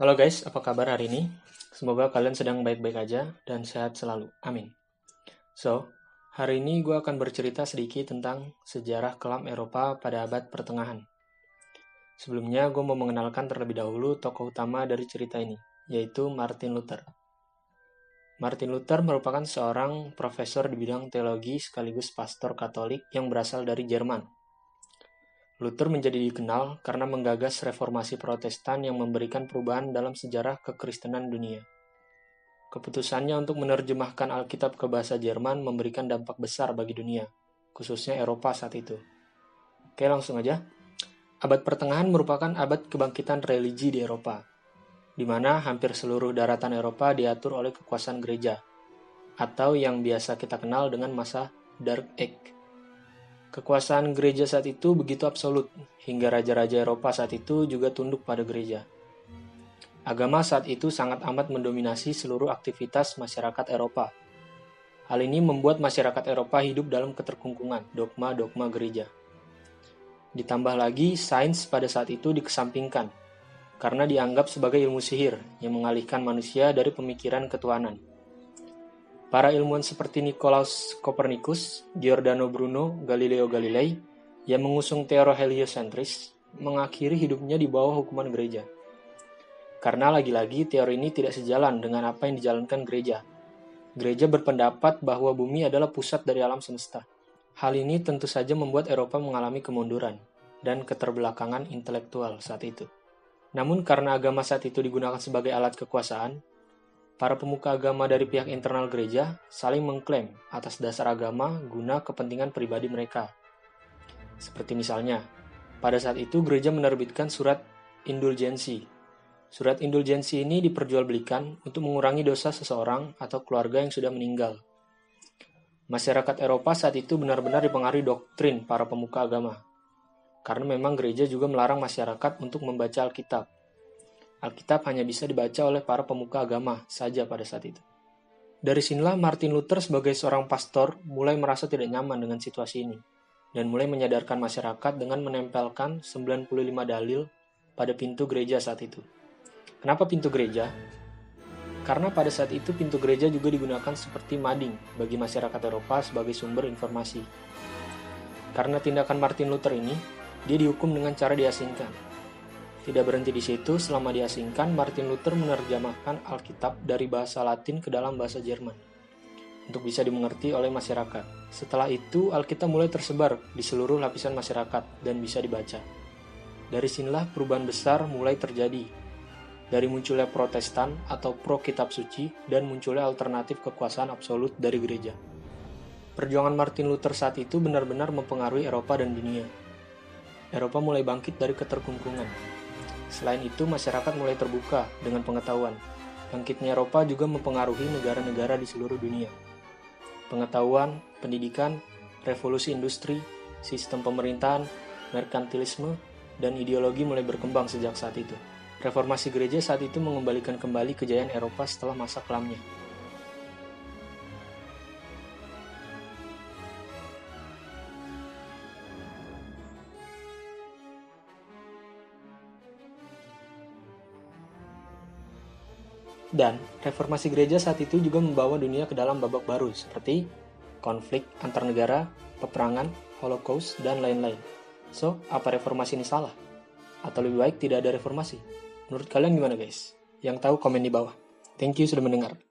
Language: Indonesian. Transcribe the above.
Halo guys, apa kabar hari ini? Semoga kalian sedang baik-baik aja dan sehat selalu. Amin. So, hari ini gue akan bercerita sedikit tentang sejarah kelam Eropa pada abad pertengahan. Sebelumnya, gue mau mengenalkan terlebih dahulu tokoh utama dari cerita ini, yaitu Martin Luther. Martin Luther merupakan seorang profesor di bidang teologi sekaligus pastor Katolik yang berasal dari Jerman. Luther menjadi dikenal karena menggagas reformasi Protestan yang memberikan perubahan dalam sejarah kekristenan dunia. Keputusannya untuk menerjemahkan Alkitab ke bahasa Jerman memberikan dampak besar bagi dunia, khususnya Eropa saat itu. Oke, langsung aja. Abad pertengahan merupakan abad kebangkitan religi di Eropa, di mana hampir seluruh daratan Eropa diatur oleh kekuasaan gereja, atau yang biasa kita kenal dengan masa Dark Age. Kekuasaan gereja saat itu begitu absolut, hingga raja-raja Eropa saat itu juga tunduk pada gereja. Agama saat itu sangat amat mendominasi seluruh aktivitas masyarakat Eropa. Hal ini membuat masyarakat Eropa hidup dalam keterkungkungan dogma-dogma gereja. Ditambah lagi, sains pada saat itu dikesampingkan, karena dianggap sebagai ilmu sihir yang mengalihkan manusia dari pemikiran ketuhanan. Para ilmuwan seperti Nicolaus Copernicus, Giordano Bruno, Galileo Galilei yang mengusung teori heliocentris mengakhiri hidupnya di bawah hukuman gereja. Karena lagi-lagi teori ini tidak sejalan dengan apa yang dijalankan gereja. Gereja berpendapat bahwa bumi adalah pusat dari alam semesta. Hal ini tentu saja membuat Eropa mengalami kemunduran dan keterbelakangan intelektual saat itu. Namun karena agama saat itu digunakan sebagai alat kekuasaan, para pemuka agama dari pihak internal gereja saling mengklaim atas dasar agama guna kepentingan pribadi mereka. Seperti misalnya, pada saat itu gereja menerbitkan surat indulgensi. Surat indulgensi ini diperjualbelikan untuk mengurangi dosa seseorang atau keluarga yang sudah meninggal. Masyarakat Eropa saat itu benar-benar dipengaruhi doktrin para pemuka agama, karena memang gereja juga melarang masyarakat untuk membaca Alkitab. Alkitab hanya bisa dibaca oleh para pemuka agama saja pada saat itu. Dari sinilah Martin Luther sebagai seorang pastor mulai merasa tidak nyaman dengan situasi ini dan mulai menyadarkan masyarakat dengan menempelkan 95 dalil pada pintu gereja saat itu. Kenapa pintu gereja? Karena pada saat itu pintu gereja juga digunakan seperti mading bagi masyarakat Eropa sebagai sumber informasi. Karena tindakan Martin Luther ini, dia dihukum dengan cara diasingkan. Tidak berhenti di situ, selama diasingkan, Martin Luther menerjemahkan Alkitab dari bahasa Latin ke dalam bahasa Jerman untuk bisa dimengerti oleh masyarakat. Setelah itu, Alkitab mulai tersebar di seluruh lapisan masyarakat dan bisa dibaca. Dari sinilah perubahan besar mulai terjadi. Dari munculnya Protestan atau pro kitab suci dan munculnya alternatif kekuasaan absolut dari gereja. Perjuangan Martin Luther saat itu benar-benar mempengaruhi Eropa dan dunia. Eropa mulai bangkit dari keterkungkungan. Selain itu, masyarakat mulai terbuka dengan pengetahuan. Bangkitnya Eropa juga mempengaruhi negara-negara di seluruh dunia. Pengetahuan, pendidikan, revolusi industri, sistem pemerintahan, merkantilisme, dan ideologi mulai berkembang sejak saat itu. Reformasi gereja saat itu mengembalikan kembali kejayaan Eropa setelah masa kelamnya. Dan reformasi gereja saat itu juga membawa dunia ke dalam babak baru seperti konflik antar negara, peperangan, holocaust, dan lain-lain. So, apa reformasi ini salah? Atau lebih baik tidak ada reformasi? Menurut kalian gimana guys? Yang tahu komen di bawah. Thank you sudah mendengar.